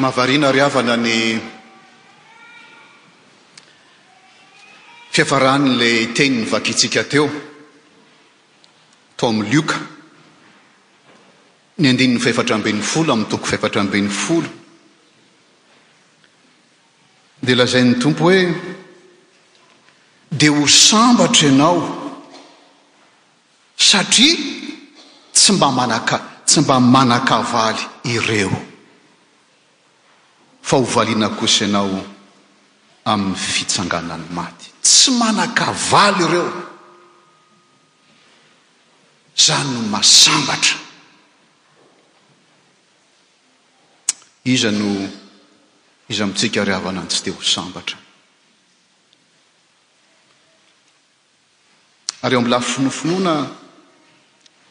Mahavariana ry havana ny fiafaran'ilay teny novakintsika teo, tao amin'ny Lioka, ny andininy fahefatra ambin'ny folo amin'ny toko fahefatra ambin'ny folo. Dia lazain'ny Tompo hoe, dia ho sambatra ianao, satria tsy mba manaka tsy mba manakavaly ireo fa ho valiana kosa ianao amin'ny fitsanganan'ny maty tsy manakavaly ireo zany no masambatra iza no iza amintsika ry havana ny tsy te ho sambatra ary eo amin'ny lafy finoanoana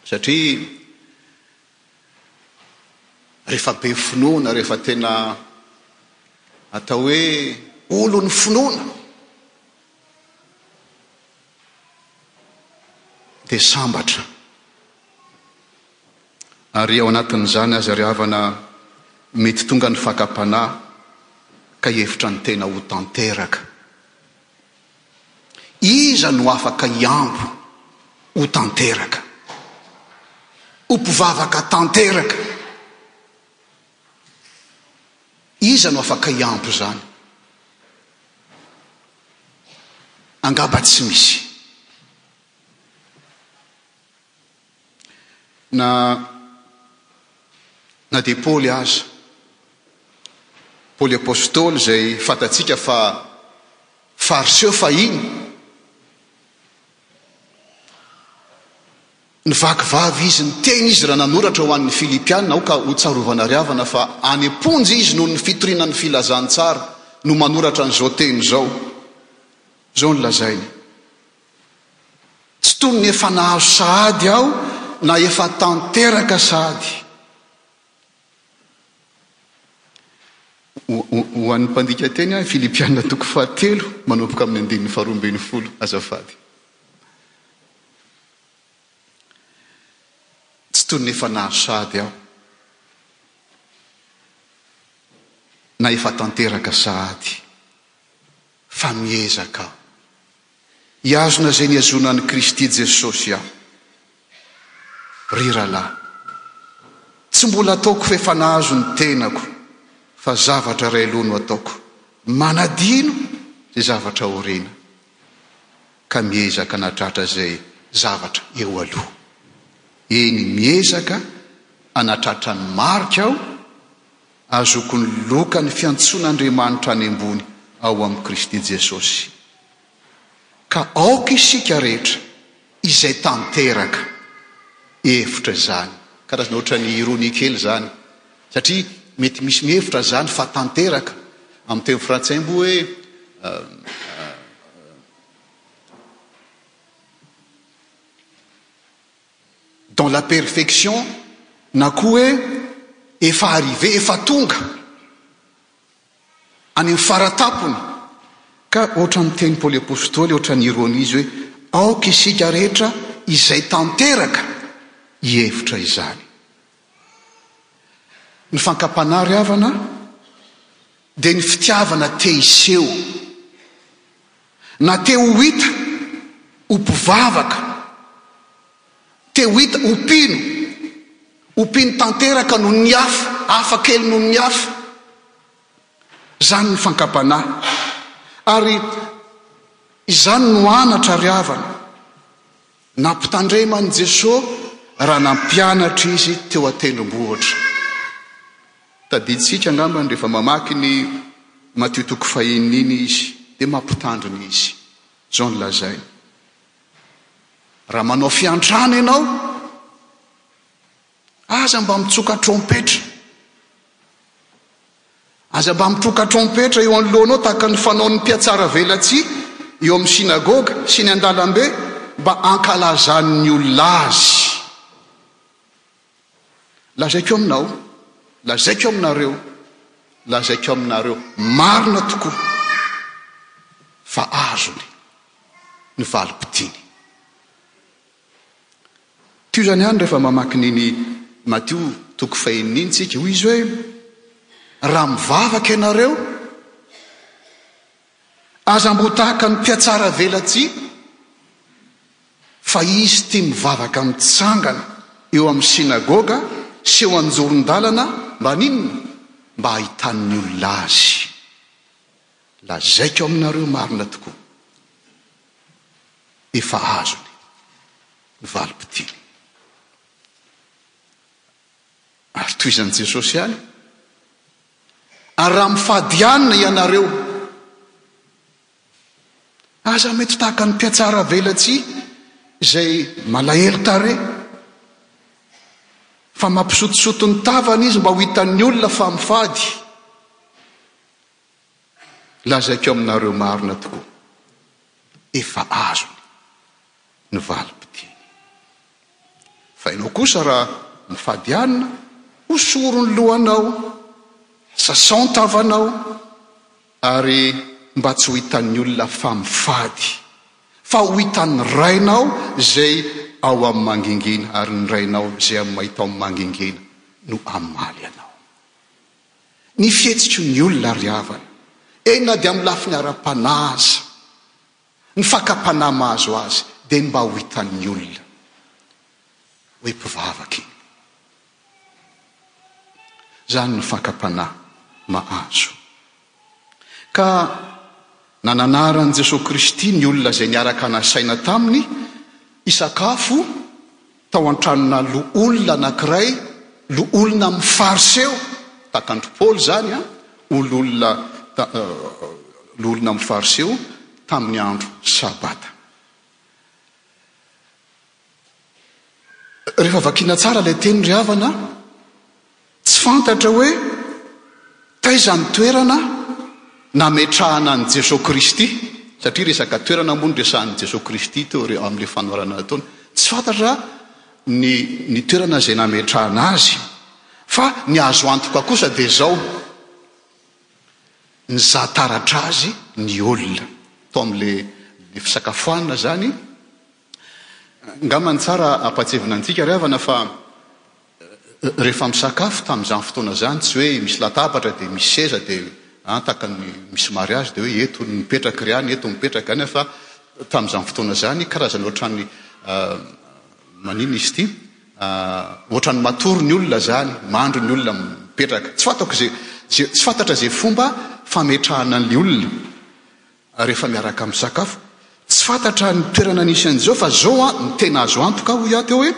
satria rehefa be finoana, rehefa tena atao hoe olon'ny finoana dia sambatra. Ary ao anatin'izany aza ry havana mety tonga ny fakam-panahy ka hihevitra ny tena ho tanteraka. Iza no afaka hihambo ho tanteraka, ho mpivavaka tanteraka? Iza no afaka hihambo izany? Angamba tsy misy. Na, na dia Paoly aza, Paoly Apostoly izay fantatsika fa Fariseo fahiny, nivakivaky izy niteny izy raha nanoratra ho an'ny Filipiana, aoka ho tsarovana ry havana fa any am-ponja izy noho ny fitoriana ny Filazantsara no manoratra an'izao teny izao. Izao no lazainy, Tsy toy ny efa nahazo sahady aho na efa tanteraka sahady. Ho an'ny mpandika teny ahy, Filipiana toko fahatelo, manomboka amin'ny andininy faharoa ambin'ny folo, azafady. Tsy toy ny efa nahazo sahady aho, na efa tanteraka sahady. fa miezaka aho hihazona izay nihazona an'i Kristy Jesosy aho. Ry rahalahy, tsy mbola ataoko f'efa nahazo ny tenako, fa zavatra iray aloha no ataoko, manadino izay zavatra aoriana, ka miezaka hanatratra izay zavatra eo aloha. Eny, miezaka hanatratra ny marika aho, Azoko ny loka ny fiantsoan'Andriamanitra any ambony ao amin'i Kristy Jesosy. Ka aoka isika rehetra izay tanteraka hevitra izany. Karazana ohatran'ny ironie kely izany, satria mety misy mihevitra izany fa tanteraka, amin'ny teny frantsay moa hoe dans la perfection na koa hoe efa arrivé, efa tonga any amin'ny faratampony ka ohatran'ny teny Paoly Apostoly ohatran'ny ironie izy hoe aoka isika rehetra izay tanteraka hihevitra izany. Ny fankam-panahy ry havana dia ny fitiavana te hiseho. Na te ho hita ho mpivavaka, te ho hita ho mpino, ho mpino tanteraka noho ny hafa, hafa kely noho ny hafa. Izany ny fankam-panahy. Ary izany no anatra ry havana. Nampitandreman'i Jesoa raha nampianatra Izy teo an-tendrombohitra. Tadidintsika angambany rehefa mamaky ny Matio toko fahenina iny Izy, dia mampitandrina Izy. Izao no lazainy, Raha manao fiantrana ianao, Aza mba mitsoka trompetra. Aza mba mitroka trompetra eo anoloanao tahaka ny fanaon'ny mpihatsaravelatsihy eo amin'ny synagoga sy ny an-dalambe mba hankalazan'ny olona azy. Lazaiko aminao, lazaiko aminareo, lazaiko aminareo marina tokoa fa azony ny valim-pitiny. Toy izany ihany rehefa mamaky ny ny Matio toko fahenina iny tsika, hoy izy hoe, Raha mivavaka ianareo, aza mbo tahaka ny mpiatsara velatsihy, fa izy tia mivavaka mitsangana eo amin'ny synagoga sy eo anjoron-dalana mba haninona? mba hahitan'ny olona azy. Lazaiko aminareo marina tokoa, efa azony ny valim-pitiny. Ary tohizan'i Jesosy ihany, Ary raha mifadianina ianareo, aza mety tahaka ny mpiatsara velatsihy izay malahelo tarehy, fa mampisotosoto ny tavany izy mba ho hitan'ny olona fa mifady. Lazaiko aminareo marina tokoa, efa azony ny valim-piteny. Fa ianao kosa raha mifady anona, hosoro ny lohanao, sasao ny tavanao, ary mba tsy ho hitan'ny olona fa mifady, fa ho hitan'ny Rainao izay ao amin'ny mangingina, ary ny Rainao izay mahita ao amin'ny mangingina no hamaly anao. Ny fihetsiky ny olona ry havana, eny na dia amin'ny lafiny ara-panahy aza, ny fakam-panahy mahazo azy dia ny mba ho hitan'ny olona hoe mpivavaka iny. Izany no fakam-panahy mahazo. Ka nananara an'i Jesoa Kristy ny olona izay niaraka nasaina taminy hisakafo Tao an-tranona loholona anankiray, loholona amin'ny Fariseo, takandry Paoly izany an, ho loholona, loholona amin'ny Fariseo tamin'ny andro Sabata. Rehefa vakiana tsara ilay teny ry havana, Tsy fantatra hoe taiza ny toerana nametrahana an'i Jesoa Kristy, satria resaka toerana moa no resahin'i Jesoa Kristy teo re amin'ilay fanoharana nataony. Tsy fantatra ny ny toerana izay nametrahana Azy. Fa ny azo antoka kosa dia izao, nizaha taratra Azy ny olona. Tao amin'ilay ilay fisakafoanana izany, Angambany tsara ampahatsievina antsika ry havana fa rehefa misakafo tamin'izany fotoana izany tsy hoe misy latabatra dia misy seza dia an tahaka ny misy mariazy dia hoe eto ny mipetraka ry any eto ny mipetraka any fa tamin'izany fotoana izany karazana ohatran'ny manina izy ity ohatran'ny matory ny olona izany mandro ny olona mipetraka tsy fantako izay tsy fantatra izay fomba fametrahana ny olona ary rehefa miaraka misakafo. Tsy fantatra ny toerana nisy an'i Jehovah, fa izao no tena azo antoka, hoy aho teo hoe,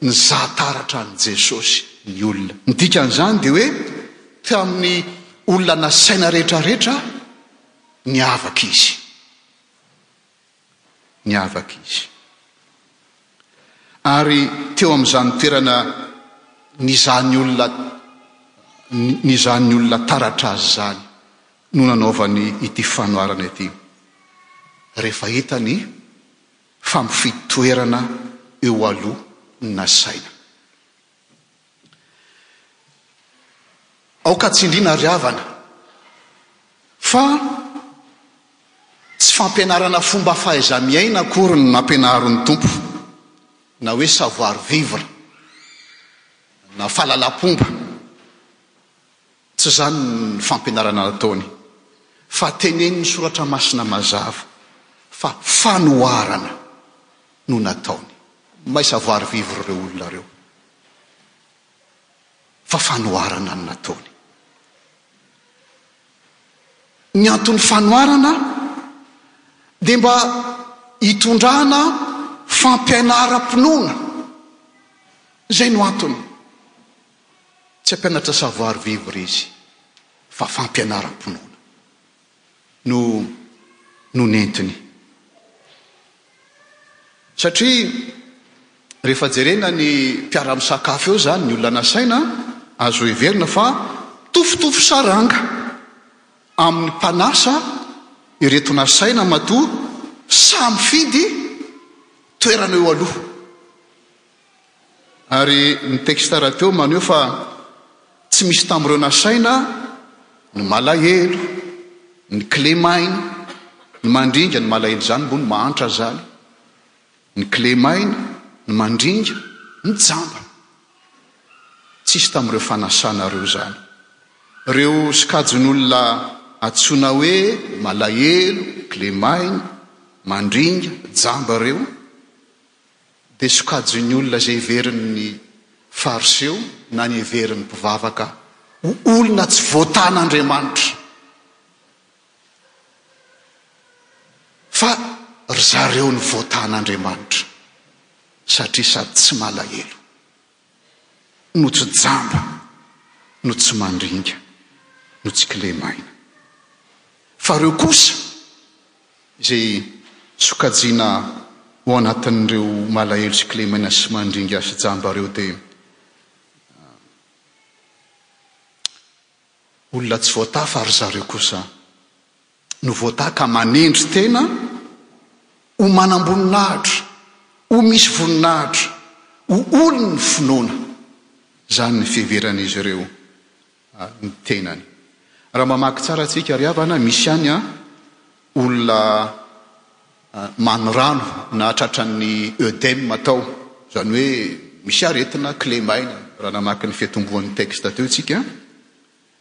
Nizaha taratra an'i Jesosy ny olona. Ny dikan'izany dia hoe teo amin'ny olona nasaina rehetrarehetra niavaka izy. Niavaka izy. Ary teo amin'izany toerana nizahan'ny olona nizahan'ny olona taratra azy izany, no nanaovany ity fanoharana ity, rehefa hitany fa mifidy toerana eo aloha ny nasaina. Aoka tsindriana ry havana fa tsy fampianarana fomba fahaiza-miaina akory no nampianaro ny Tompo, na hoe savoir vivre, na fahalalam-pomba. Tsy izany ny fampianarana nataony, fa tenenin'ny Soratra Masina mazava fa fanoharana no nataony. May savoir vivre ireo olona ireo, fa fanoharana no nataony. Ny anton'ny fanoharana dia mba hitondrana fampianaram-pinoana. Izay no antony. Tsy hampianatra savoir vivre izy fa fampianaram-pinoana no no nentiny. Satria rehefa jerena ny mpiara-misakafo eo izany ny olona nasaina azo heverina fa tofotofo saranga amin'ny mpanasa ireto nasaina matoa samy fidy toerana eo aloha. Ary ny texte radio maneho fa tsy misy tamin'ireo nasaina ny malahelo, ny kle maina, ny mandringa, ny malahelo izany moa no mahantra zany, ny kle maina, ny mandringa, ny jamba. Tsisy tamin'ireo fanasana ireo izany. Ireo sokajin'olona antsoina hoe malahelo, kle maina, mandringa, jamba ireo, dia sokajin'ny olona izay heverin'ny Fariseo na ny heverin'ny mpivavaka ho olona tsy voatan'Andriamanitra fa ry zareo no voatan'Andriamanitra satria sady tsy malahelo. no tsy jamba, no tsy mandringa, no tsy kilema aina. Fa ireo kosa izay sokajiana ho anatin'ireo malahelo sy kilema aina sy mandringa sy jamba ireo dia olona tsy voatafa ry zareo kosa no voataha ka manendry tena ho manamboninahitra, ho misy voninahitra, ho olon'ny finoana. Izany ny fiheveran'izy ireo ny tenany. Raha mamaky tsara tsika ry havana, misy ihany an, olona manorano na tratran'ny œdème tao, izany hoe misy aretina, kilemaina, raha namaky ny fiatombohan'ny texte teo tsika.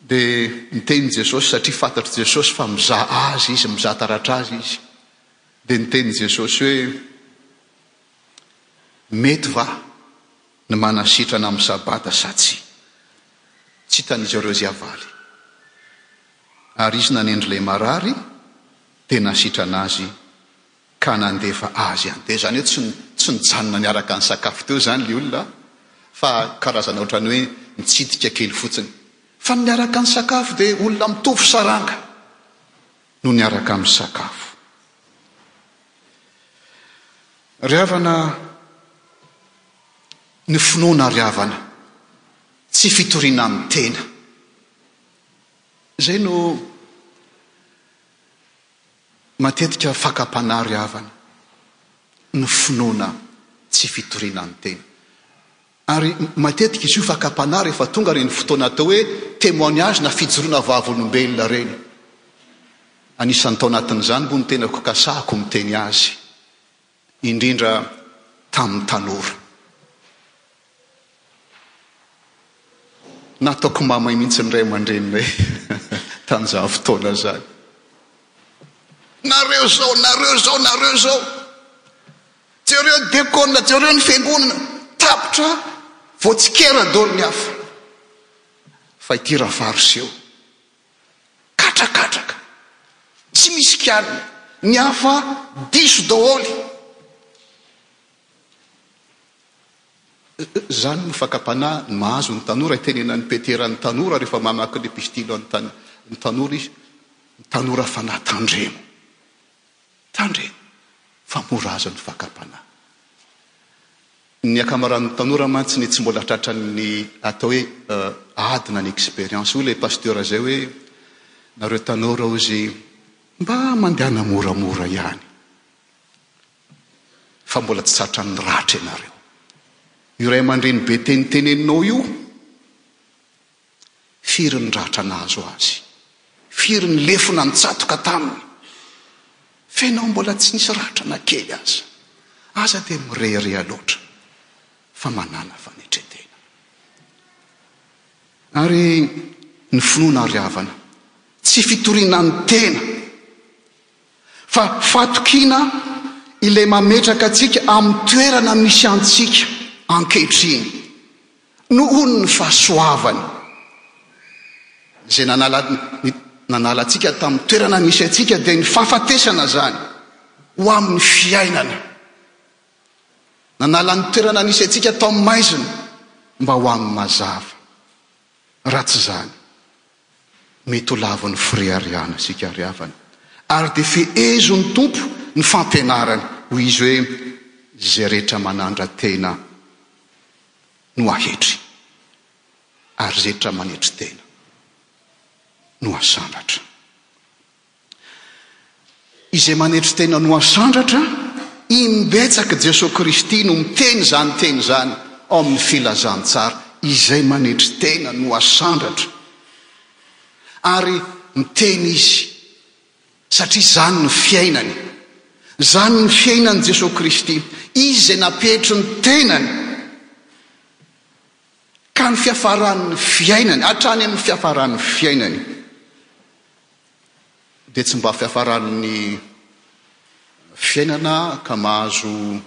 Dia niteny Jesosy, satria fantatr'i Jesosy fa mizaha azy izy, mizaha taratra azy izy. Dia niteny Jesosy hoe, Mety va ny manasitrana amin'ny sabata sa tsia? Tsy hitan'izy ireo izay havaly. Ary izy nanendry ilay marary, dia nasitrana azy. ka nandefa azy any dia izany hoe tsy tsy nijanona niaraka nisakafo teo izany ilay olona fa karazana ohatran'ny hoe nitsidika kely fotsiny fa ny niaraka nisakafo dia olona mitovy saranga no niaraka misakafo ry havana ny finoana ry havana tsy fitoriana amin'ny tena izay no Matetika fakam-panahy ry havana no finoana tsy fitoriana ny tena. Ary matetika izy io fakam-panahy rehefa tonga ireny fotoana atao hoe témoignage na fijoroana vavolombelona ireny. Anisan'ny tao anatin'izany moa ny tenako ka sahako miteny azy. indrindra tamin'ny tanora. Nataoko mamay mihitsy ny ray aman-dreninay tamin'izany fotoana izany. Nareo izao, nareo izao, nareo izao. Jereo ny diakona, jereo ny fiangonana. Tapitra, voatsikera daholo ny hafa. Fa ity Ravarosy io. Katrakatraka. Tsy misy kialina. Ny hafa diso daholo. Izany no fakam-panahy mahazo ny tanora, itenenan'i Petera ny tanora rehefa mamaky ny epistily ho an'ny tanora izy, Tanora fa naha tandremo. Tandremo fa mora azo ny fakam-panahy. Ny ankamaroan'ny tanora mantsy ny tsy mbola tratran'ny atao hoe ady na ny expérience. Hoy ilay pasteur izay hoe, nareo tanora hozy mba mandehana moramora ihany fa mbola tsy tratran'ny ratra ianareo. Io ray aman-dreny be teniteneninao io. Firy ny ratra nahazo azy? Firy ny lefona nitsatoka taminy? F'enao mbola tsy nisy ratra na kely aza. Aza dia mirehareha loatra fa manàna fanetren-tena. Ary ny finoana ry havana, tsy fitoriana ny tena fa fatokiana ilay mametraka antsika amin'ny toerana misy antsika ankehitriny. Noho ny fahasoavany izay nanala nanala antsika tamin'ny toerana nisy antsika dia ny fahafatesana izany ho amin'ny fiainana. Nanala ny toerana nisy antsika tao amin'ny maizina mba ho amin'ny mazava. Raha tsy izany, mety ho lavin'ny fireharehana isika ry havana. Ary dia fehezon'ny Tompo ny fampianarany, hoy Izy hoe, Izay rehetra manandra-tena, no ahetry, ary zetra manetry tena no asandratra. Izay manetry tena no asandratra, imbetsaka Jesoa Kristy no miteny izany teny izany ao amin'ny Filazantsara, izay manetry tena no asandratra. Ary miteny Izy, Satria izany no fiainany. Izany no fiainan'i Jesoa Kristy. Izy izay nampetry ny tenany ka ny fiafaran'ny fiainany, hatrany amin'ny fiafaran'ny fiainany, dia tsy mba fiafaran'ny fiainana ka mahazo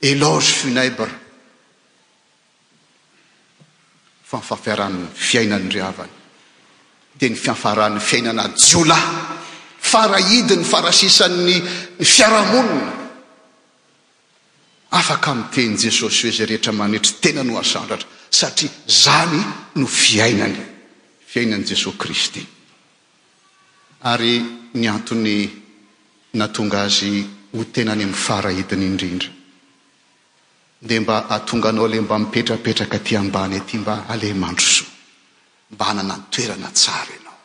éloge funèbre. fa ny fahafiaran'ny fiainan'ny ry havany dia ny fiafaran'ny fiainana jiolahy fara idiny fara sisan'ny ny fiarahamonina afaka miteny jesosy hoe izay rehetra manetry tena no asandratra satria zany no fiainany fiainan'i jesosy kristy ary ny antony natonga azy ho tena any amin'ny fara idiny indrindra dia mba atonganao le mba mipetrapetraka aty ambany aty mba aleha mandrosoa mba hanana ny toerana tsara ianao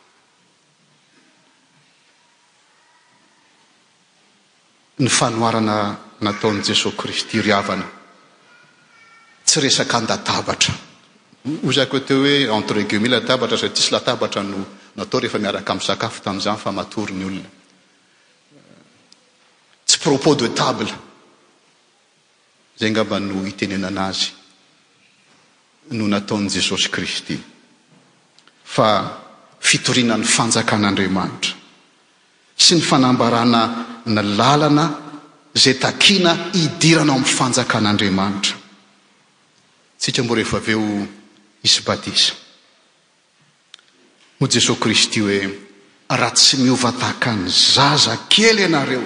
ny fanoharana nataon'i Jesoa Kristy ry havana tsy resaka an-databatra hozako ateo hoe entre guillemets latabatra satria tsy latabatra no natao rehefa miaraka amin'ny sakafo tamin'izany fa matory ny olona tsy propos de table Izay angamba no itenenana azy no nataon'i Jesosy Kristy fa fitoriana ny fanjakan'Andriamanitra sy ny fanambarana ny lalana izay takiana hidirana ao amin'ny fanjakan'Andriamanitra. Tsika moa rehefa avy eo hisy batisa. Hoy Jesosy Kristy hoe raha tsy miova tahaka ny zaza kely ianareo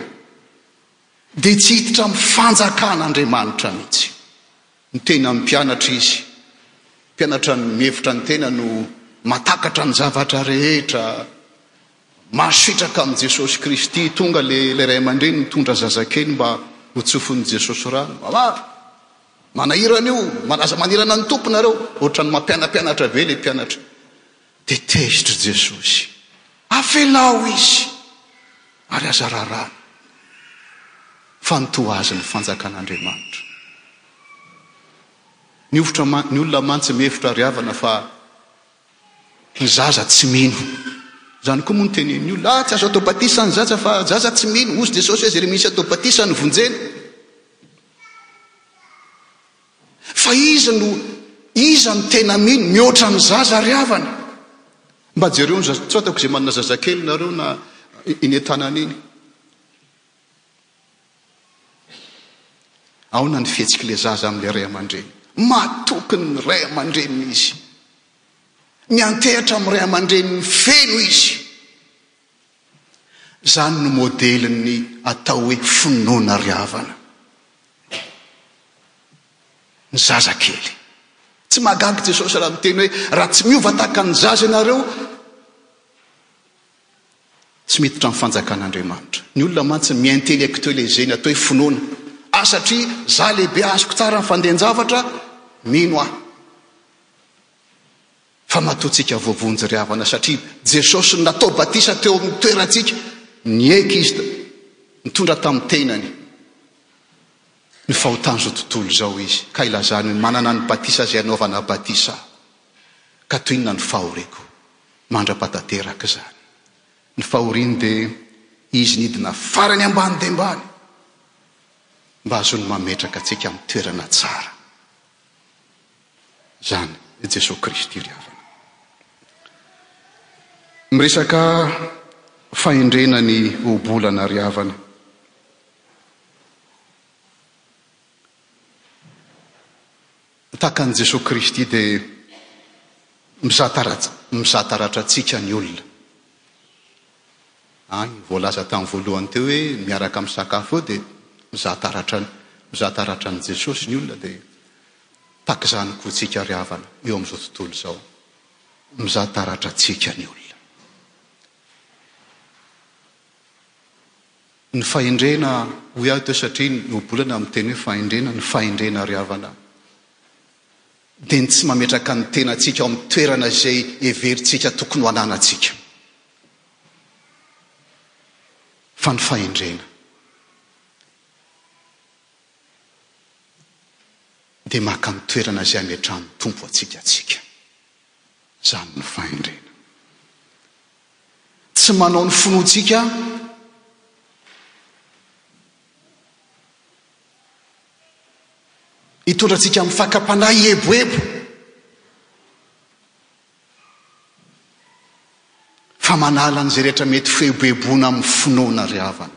dia tsy hiditra amin'ny fanjakan'Andriamanitra mihitsy. Miteny amin'ny mpianatra izy. Mpianatra mihevitra ny tenany ho mahatakatra ny zavatra rehetra, mahasitraka amin'i Jesosy Kristy. Tonga ilay ray aman-dreny nitondra zazakely mba hotsofin'i Jesosy rano. Mamaly, manahirana io, malaza manirana ny Tompo nareo. Ohatran'ny mampianampianatra be ilay mpianatra. Dia tezitr'i Jesosy, Avelao izy, ary aza raràna, fa ny toa azy ny fanjakan'Andriamanitra. Ny hovitra man, ny olona mantsy mihevitra ry havana fa ny zaza tsy mino. Izany koa moa no tenenin'ny olona, ah tsy azo atao batisa ny zaza fa zaza tsy mino, hoy Jesosy hoe izay rehefa misy atao batisa no vonjena. Fa izy no iza no tena mino mihoatra ny zaza ary havana? Mba jereo ny zaza tsatako izay manana zazakely nareo na iny an-tanana iny. Aona ny fihetsik'ilay zaza amin'ilay ray aman-dreny? Matoky ny ray aman-dreniny izy. Miantehatra amin'ny ray aman-dreniny feno izy. Izany no modelin'ny atao hoe finoana ry havana. Ny zaza kely. Tsy mahagaga i Jesosy raha miteny hoe raha tsy miova tahaka ny zaza ianareo tsy miditra amin'ny fanjakan'Andriamanitra. Ny olona mantsy mi-intellectualiser ny atao hoe finoana. Ah satria za lehibe azoko tsara ny fandehan-javatra, mino aho. fa matoantsika voavonjy ry havana satria Jesosy no natao batisa teo amin'ny toerantsika, nieky Izy teo, nitondra tamin'ny tenany ny fahotan'izao tontolo izao Izy ka ilazany hoe manana ny batisa izay anaovana batisa aho ka toy inona ny fahoriako mandra-patanteraka izany. Ny fahoriany dia Izy nidina farany ambany dia ambany mba hahazoany mametraka antsika amin'ny toerana tsara. izany i Jesoa Kristy ry havana. Miresaka fahendrena ny ohabolana ry havana. Tahaka an'i Jesoa Kristy dia mizataratra, mizataratra antsika ny olona. Any ah, voalaza tamin'ny voalohany teo hoe miaraka amin'ny sakafo eo dia mizataratra, mizataratra an'i Jesosy ny olona dia Tahaka izany koa tsika ry havana eo amin'izao tontolo izao, mizaha taratra antsika ny olona. Ny fahendrena, hoy aho teo satria ny ohabolana miteny hoe fahendrena, ny fahendrena ry havana dia ny tsy mametraka ny tenantsika ao amin'ny toerana izay heverintsika tokony ho ananantsika. Fa ny fahendrena. dia maka ny toerana izay ametrahan'ny Tompo antsika antsika. Izany no fahendrena. Tsy manao ny finoantsika hitondra antsika amin'ny fakam-panahy hieboebo. fa manala an'izay rehetra mety fehibeboana amin'ny finoana ry havana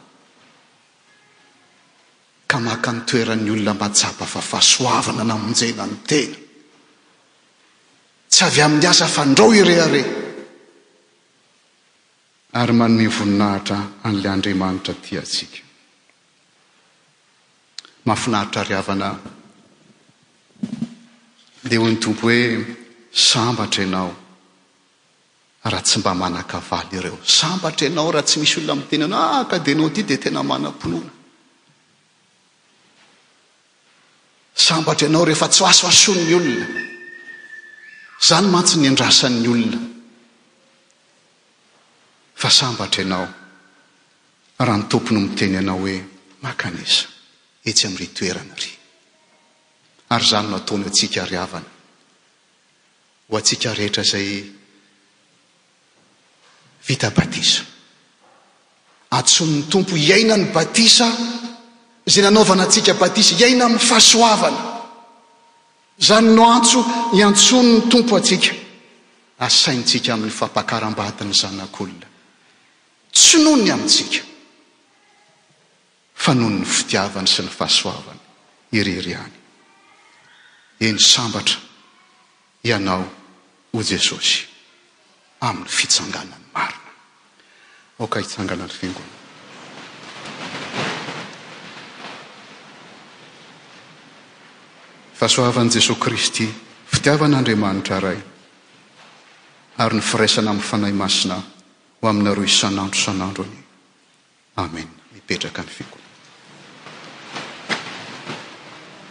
ka maka ny toeran'ny olona mahatsapa fa fahasoavana namonjena ny tena tsy avy amin'ny asa fandrao irehare ary manome voninahitra an'ilay Andriamanitra tia antsika. Mahafinaritra ry havana a! Dia hoy ny Tompo hoe, Sambatra ianao raha tsy mba manan-kavaly ireo. Sambatra ianao raha tsy misy olona miteny anao, ah ka dia ianao ity dia tena manam-pinoana. Sambatra ianao rehefa tsy hohasohasoin'ny olona. Izany mantsy ny andrasan'ny olona. Fa sambatra ianao. Raha ny Tompo no miteny anao hoe maka an'isa etsy amin'ry toerana ry. Ary izany no ataony antsika ry havana. Ho antsika rehetra izay vita batisa. Antsoin'ny Tompo hiaina ny batisa izay nanaovana antsika batisa, hiaina amin'ny fahasoavana. Izany no antso iantsoan'ny Tompo antsika. Asaintsika amin'ny fampakaram-bady ny zanak'olona. Tsy noho ny amintsika, fa noho ny fitiavany sy ny fahasoavany irery ihany. Eny, sambatra Ianao, O Jesosy, amin'ny fitsanganany marina. Aoka hitsangana ny Fiangonana. Fahasoavan'i Jesoa Kristy, fitiavan'Andriamanitra Ray, ary ny firaisana amin'ny Fanahy Masina, ho aminareo isan'andro isan'andro anie. Amen. Mipetraka ny fikomy.